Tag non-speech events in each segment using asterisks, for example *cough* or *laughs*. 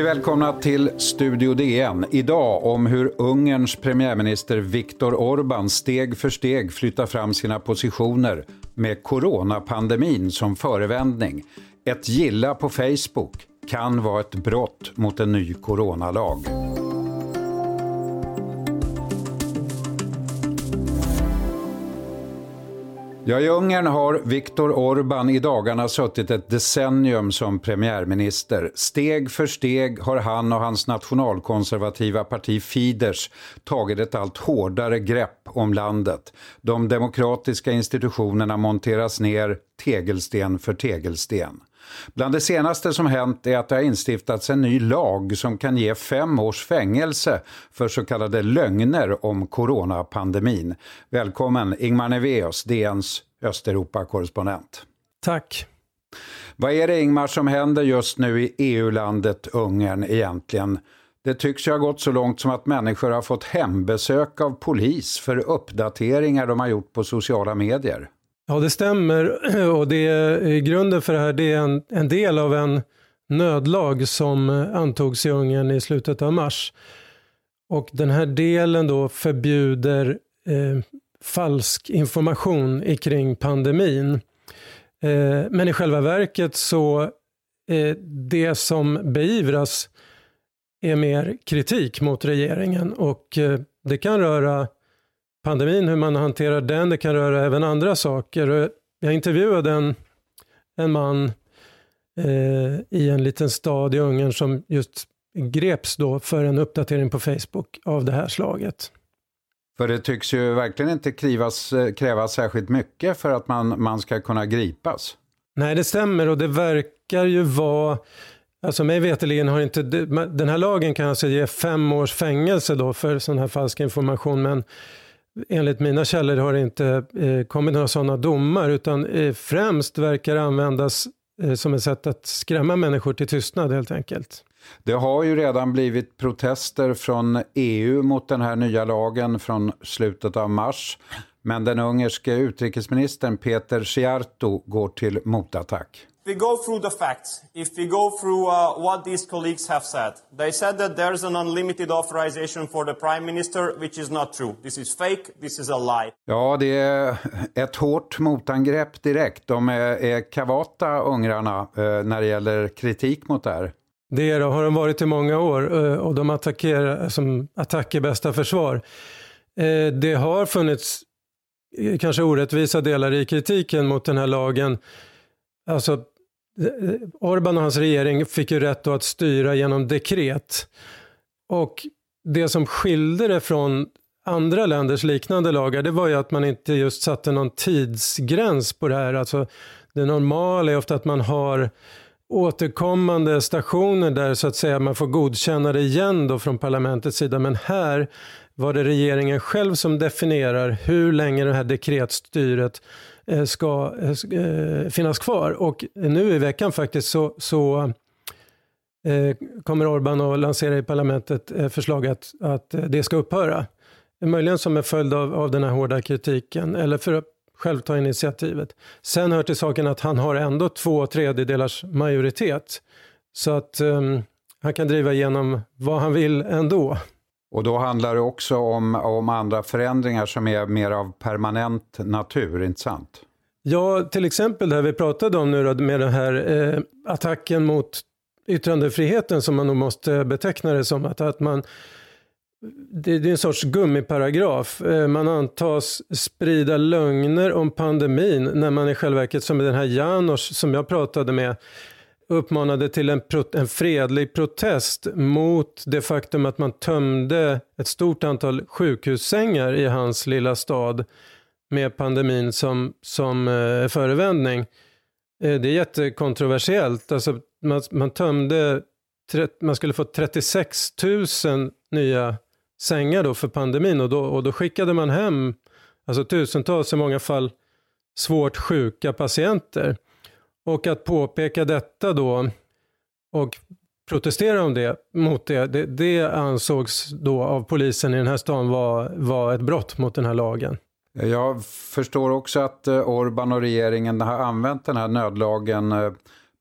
Mycket välkomna till Studio DN. Idag om hur Ungerns premiärminister Viktor Orbán steg för steg flyttar fram sina positioner med coronapandemin som förevändning. Ett gilla på Facebook kan vara ett brott mot en ny coronalag. Ja, I Ungern har Viktor Orbán i dagarna suttit ett decennium som premiärminister. Steg för steg har han och hans nationalkonservativa parti Fidesz tagit ett allt hårdare grepp om landet. De demokratiska institutionerna monteras ner tegelsten för tegelsten. Bland det senaste som hänt är att det har instiftats en ny lag som kan ge fem års fängelse för så kallade lögner om coronapandemin. Välkommen Ingmar Neveus, DNs Östeuropa-korrespondent. Tack. Vad är det Ingmar som händer just nu i EU-landet Ungern egentligen? Det tycks ju ha gått så långt som att människor har fått hembesök av polis för uppdateringar de har gjort på sociala medier. Ja, det stämmer. *clears throat* Och det, eh, grunden för det här det är en, en del av en nödlag som eh, antogs i Ungern i slutet av mars. Och den här delen då förbjuder eh, falsk information kring pandemin. Eh, men i själva verket så eh, det som beivras är mer kritik mot regeringen och eh, det kan röra pandemin, hur man hanterar den. Det kan röra även andra saker. Jag intervjuade en, en man eh, i en liten stad i Ungern som just greps då för en uppdatering på Facebook av det här slaget. För det tycks ju verkligen inte krivas, eh, krävas särskilt mycket för att man, man ska kunna gripas. Nej, det stämmer och det verkar ju vara Alltså mig veterligen har inte, den här lagen kan alltså ge fem års fängelse då för sån här falsk information men enligt mina källor har det inte eh, kommit några sådana domar utan eh, främst verkar det användas eh, som ett sätt att skrämma människor till tystnad helt enkelt. Det har ju redan blivit protester från EU mot den här nya lagen från slutet av mars. Men den ungerske utrikesministern Peter Sciarto går till motattack we go through the facts, if we go through uh, what these colleagues have said, they said that there's an unlimited authorization for the prime minister, which is not true. This is fake, this is a lie. Ja, det är ett hårt motangrepp direkt. De är, är kavata, ungrarna, eh, när det gäller kritik mot det här. Det är, har de varit i många år eh, och de attackerar som attack är bästa försvar. Eh, det har funnits Eh, kanske orättvisa delar i kritiken mot den här lagen. Alltså eh, Orban och hans regering fick ju rätt att styra genom dekret. Och det som skilde det från andra länders liknande lagar, det var ju att man inte just satte någon tidsgräns på det här. Alltså, det normala är ofta att man har återkommande stationer där så att säga man får godkänna det igen då från parlamentets sida. Men här var det regeringen själv som definierar hur länge det här dekretstyret eh, ska eh, eh, finnas kvar. Och nu i veckan faktiskt så, så kommer Orban att lansera i parlamentet förslag att, att det ska upphöra. Möjligen som en följd av, av den här hårda kritiken eller för att själv ta initiativet. Sen hör till saken att han har ändå två tredjedelars majoritet. Så att um, han kan driva igenom vad han vill ändå. Och då handlar det också om, om andra förändringar som är mer av permanent natur, inte sant? Ja, till exempel det här vi pratade om nu då, med den här eh, attacken mot yttrandefriheten som man nog måste beteckna det som. Att, att man, det, det är en sorts gummiparagraf. Eh, man antas sprida lögner om pandemin när man i själva verket, som den här Janos som jag pratade med, uppmanade till en, en fredlig protest mot det faktum att man tömde ett stort antal sjukhussängar i hans lilla stad med pandemin som, som eh, förevändning. Eh, det är jättekontroversiellt. Alltså, man, man tömde, man skulle få 36 000 nya sängar då för pandemin och då, och då skickade man hem alltså tusentals, i många fall svårt sjuka patienter. Och att påpeka detta då och protestera om det, mot det, det, det ansågs då av polisen i den här stan vara var ett brott mot den här lagen. Jag förstår också att eh, Orban och regeringen har använt den här nödlagen eh,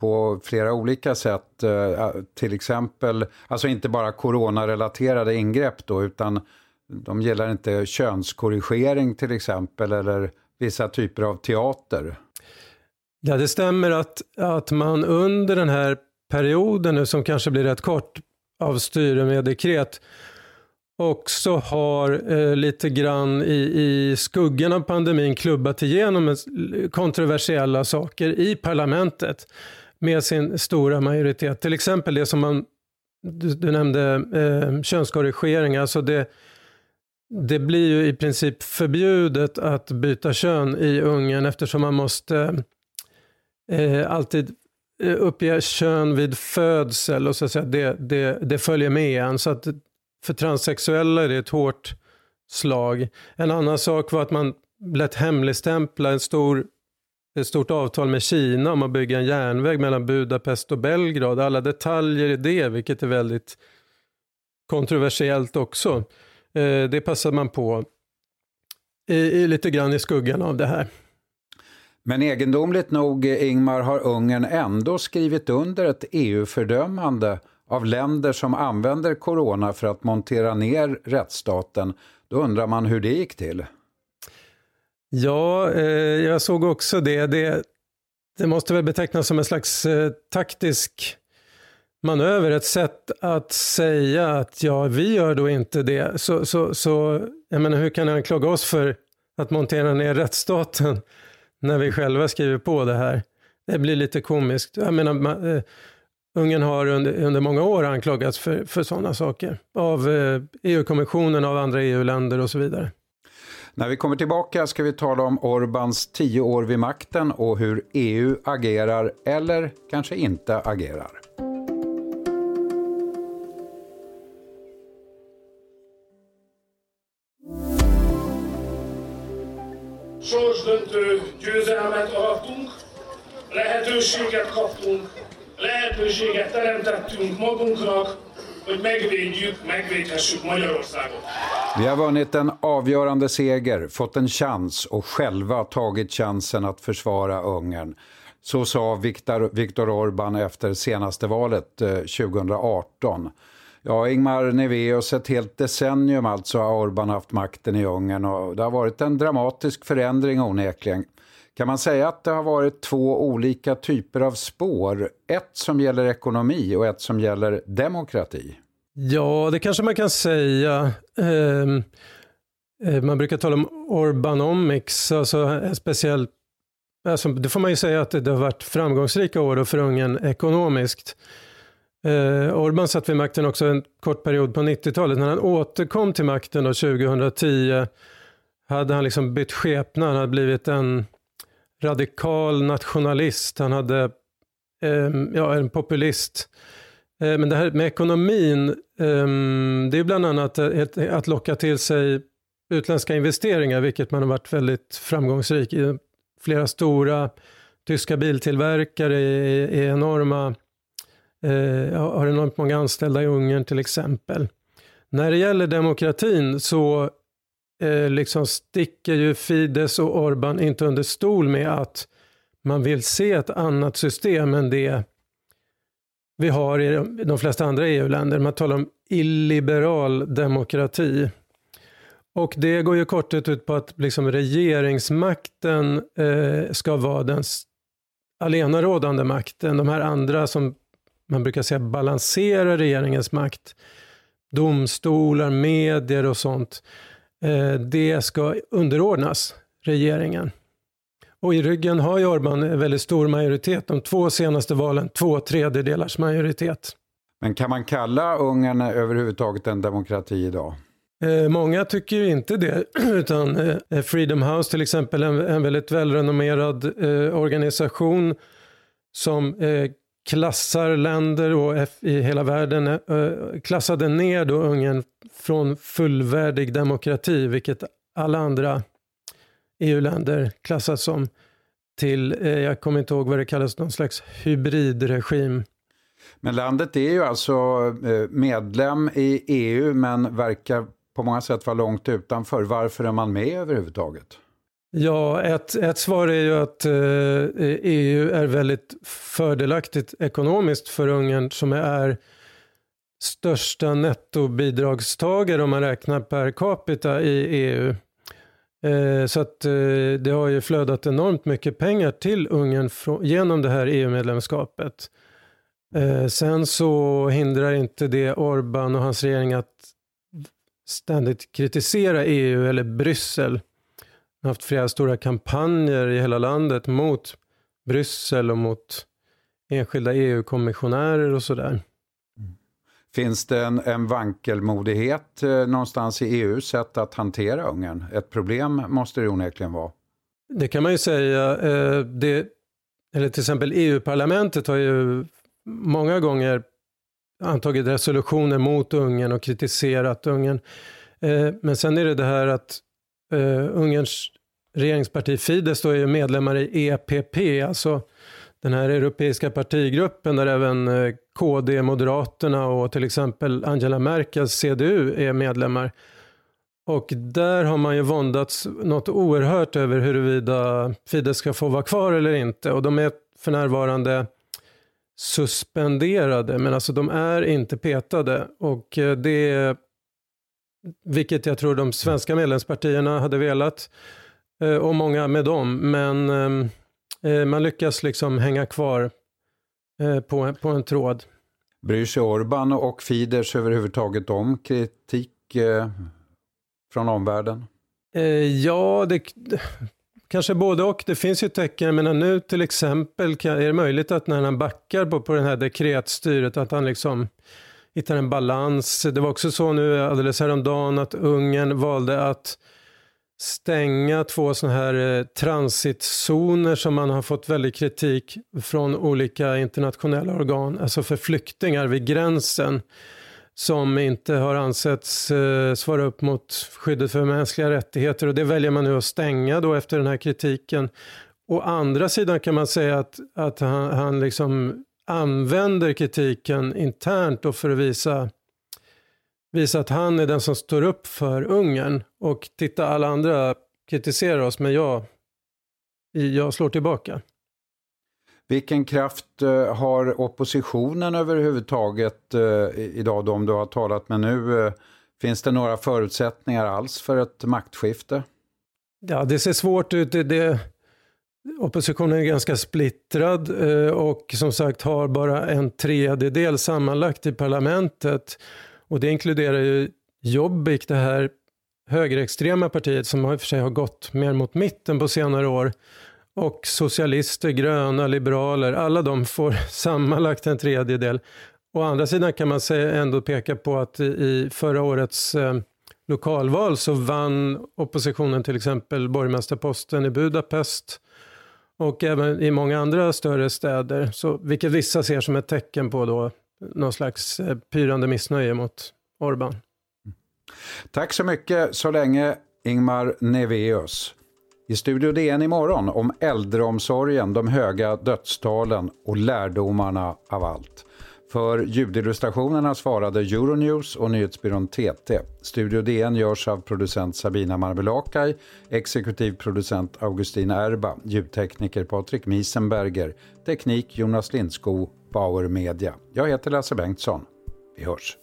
på flera olika sätt. Eh, till exempel, alltså inte bara coronarelaterade ingrepp då, utan de gillar inte könskorrigering till exempel, eller vissa typer av teater. Ja, det stämmer att, att man under den här perioden nu, som kanske blir rätt kort, av styre med dekret, också har eh, lite grann i, i skuggan av pandemin klubbat igenom kontroversiella saker i parlamentet med sin stora majoritet. Till exempel det som man, du, du nämnde eh, könskorrigering, alltså det, det blir ju i princip förbjudet att byta kön i Ungern eftersom man måste eh, alltid eh, uppger uppge kön vid födsel och så att säga, det, det, det följer med en. Så att för transsexuella är det ett hårt slag. En annan sak var att man lät hemligstämpla en stor, ett stort avtal med Kina om att bygga en järnväg mellan Budapest och Belgrad. Alla detaljer i det, vilket är väldigt kontroversiellt också. Eh, det passade man på i, i, lite grann i skuggan av det här. Men egendomligt nog, Ingmar, har Ungern ändå skrivit under ett EU-fördömande av länder som använder corona för att montera ner rättsstaten. Då undrar man hur det gick till. Ja, eh, jag såg också det. det. det. måste väl betecknas som en slags eh, taktisk manöver, ett sätt att säga att ja, vi gör då inte det. Så, så, så jag menar, hur kan ni anklaga oss för att montera ner rättsstaten när vi själva skriver på det här? Det blir lite komiskt. Jag menar, man, eh, Ungern har under, under många år anklagats för, för sådana saker av eh, EU-kommissionen, av andra EU-länder och så vidare. När vi kommer tillbaka ska vi tala om Orbans tio år vid makten och hur EU agerar eller kanske inte agerar. Sorsdöntő győzelmet arattunk, lehetőséget kaptunk lehetőséget teremtettünk magunknak, hogy megvédjük, megvédhessük Magyarországot. Vi har vunnit en avgörande seger, fått en chans och själva tagit chansen att försvara Ungern. Så sa Viktor, Viktor Orbán efter senaste valet eh, 2018. Ja, Ingmar Neveus, ett helt decennium alltså har Orbán haft makten i Ungern och det har varit en dramatisk förändring onekligen. Kan man säga att det har varit två olika typer av spår? Ett som gäller ekonomi och ett som gäller demokrati? Ja, det kanske man kan säga. Ehm, eh, man brukar tala om Orbanomics, alltså eh, en speciell Alltså, det får man ju säga att det har varit framgångsrika år för Ungern ekonomiskt. Eh, Orbán satt vid makten också en kort period på 90-talet. När han återkom till makten då 2010 hade han liksom bytt skepnad. Han hade blivit en radikal nationalist, han hade eh, ja, en populist. Eh, men det här med ekonomin, eh, det är bland annat ett, att locka till sig utländska investeringar, vilket man har varit väldigt framgångsrik i. Flera stora tyska biltillverkare är, är enorma, eh, har enormt många anställda i Ungern till exempel. När det gäller demokratin så eh, liksom sticker ju Fides och Orban inte under stol med att man vill se ett annat system än det vi har i de flesta andra EU-länder. Man talar om illiberal demokrati. Och det går ju kortet ut på att liksom regeringsmakten eh, ska vara den allenarådande makten. De här andra som man brukar säga balanserar regeringens makt, domstolar, medier och sånt, Eh, det ska underordnas regeringen. Och i ryggen har ju Orban en väldigt stor majoritet. De två senaste valen, två tredjedelars majoritet. Men kan man kalla Ungern överhuvudtaget en demokrati idag? Eh, många tycker ju inte det, *clears throat* utan eh, Freedom House till exempel, en, en väldigt välrenommerad eh, organisation som klassar länder och i hela världen eh, klassade ner då Ungern från fullvärdig demokrati, vilket alla andra EU-länder klassas som, till, eh, jag kommer inte ihåg vad det kallas, någon slags hybridregim. Men landet är ju alltså eh, medlem i EU men verkar på många sätt vara långt utanför. Varför är man med överhuvudtaget? Ja, ett, ett svar är ju att eh, EU är väldigt fördelaktigt ekonomiskt för Ungern som är största nettobidragstagare om man räknar per capita i EU. Eh, så att eh, det har ju flödat enormt mycket pengar till Ungern genom det här EU-medlemskapet. Eh, sen så hindrar inte det Orbán och hans regering att ständigt kritisera EU eller Bryssel. Haft flera stora kampanjer i hela landet mot Bryssel och mot enskilda EU-kommissionärer och sådär. Finns det en, en vankelmodighet eh, någonstans i EUs sätt att hantera Ungern? Ett problem måste det onekligen vara. Det kan man ju säga. Eh, det, eller till exempel EU-parlamentet har ju många gånger antagit resolutioner mot Ungern och kritiserat Ungern. Eh, men sen är det det här att eh, Ungerns regeringsparti Fidesz då är ju medlemmar i EPP, alltså den här europeiska partigruppen där även eh, KD, Moderaterna och till exempel Angela Merkels CDU är medlemmar. Och där har man ju våndats något oerhört över huruvida Fidesz ska få vara kvar eller inte. Och de är för närvarande suspenderade, men alltså de är inte petade. Och eh, det, vilket jag tror de svenska medlemspartierna hade velat, och många med dem. Men eh, man lyckas liksom hänga kvar på, på en tråd. Bryr sig Orban och Fidesz överhuvudtaget om kritik från omvärlden? Ja, det, Kanske både och. Det finns ju tecken. Men nu till exempel är det möjligt att när han backar på, på det här dekretstyret att han liksom hittar en balans. Det var också så nu alldeles häromdagen att Ungern valde att stänga två sådana här eh, transitzoner som man har fått väldigt kritik från olika internationella organ, alltså för flyktingar vid gränsen som inte har ansetts eh, svara upp mot skyddet för mänskliga rättigheter och det väljer man nu att stänga då efter den här kritiken. Å andra sidan kan man säga att, att han, han liksom använder kritiken internt och för att visa, visa att han är den som står upp för Ungern. Och titta, alla andra kritiserar oss, men jag, jag slår tillbaka. Vilken kraft eh, har oppositionen överhuvudtaget eh, idag, de du har talat med nu? Eh, finns det några förutsättningar alls för ett maktskifte? Ja, det ser svårt ut. Det, det, oppositionen är ganska splittrad och som sagt har bara en tredjedel sammanlagt i parlamentet. Och det inkluderar ju Jobbik, det här högerextrema partiet som i och för sig har gått mer mot mitten på senare år. Och socialister, gröna, liberaler, alla de får *laughs* sammanlagt en tredjedel. Å andra sidan kan man ändå peka på att i förra årets eh, lokalval så vann oppositionen till exempel borgmästarposten i Budapest och även i många andra större städer, så, vilket vissa ser som ett tecken på då någon slags eh, pyrande missnöje mot Orban. Tack så mycket så länge Ingmar Neveus. I Studio DN imorgon om äldreomsorgen, de höga dödstalen och lärdomarna av allt. För ljudillustrationerna svarade Euronews och nyhetsbyrån TT. Studio DN görs av producent Sabina Marmelakai, exekutiv producent Augustin Erba, ljudtekniker Patrik Miesenberger, teknik Jonas Lindskog, Power Media. Jag heter Lasse Bengtsson. Vi hörs.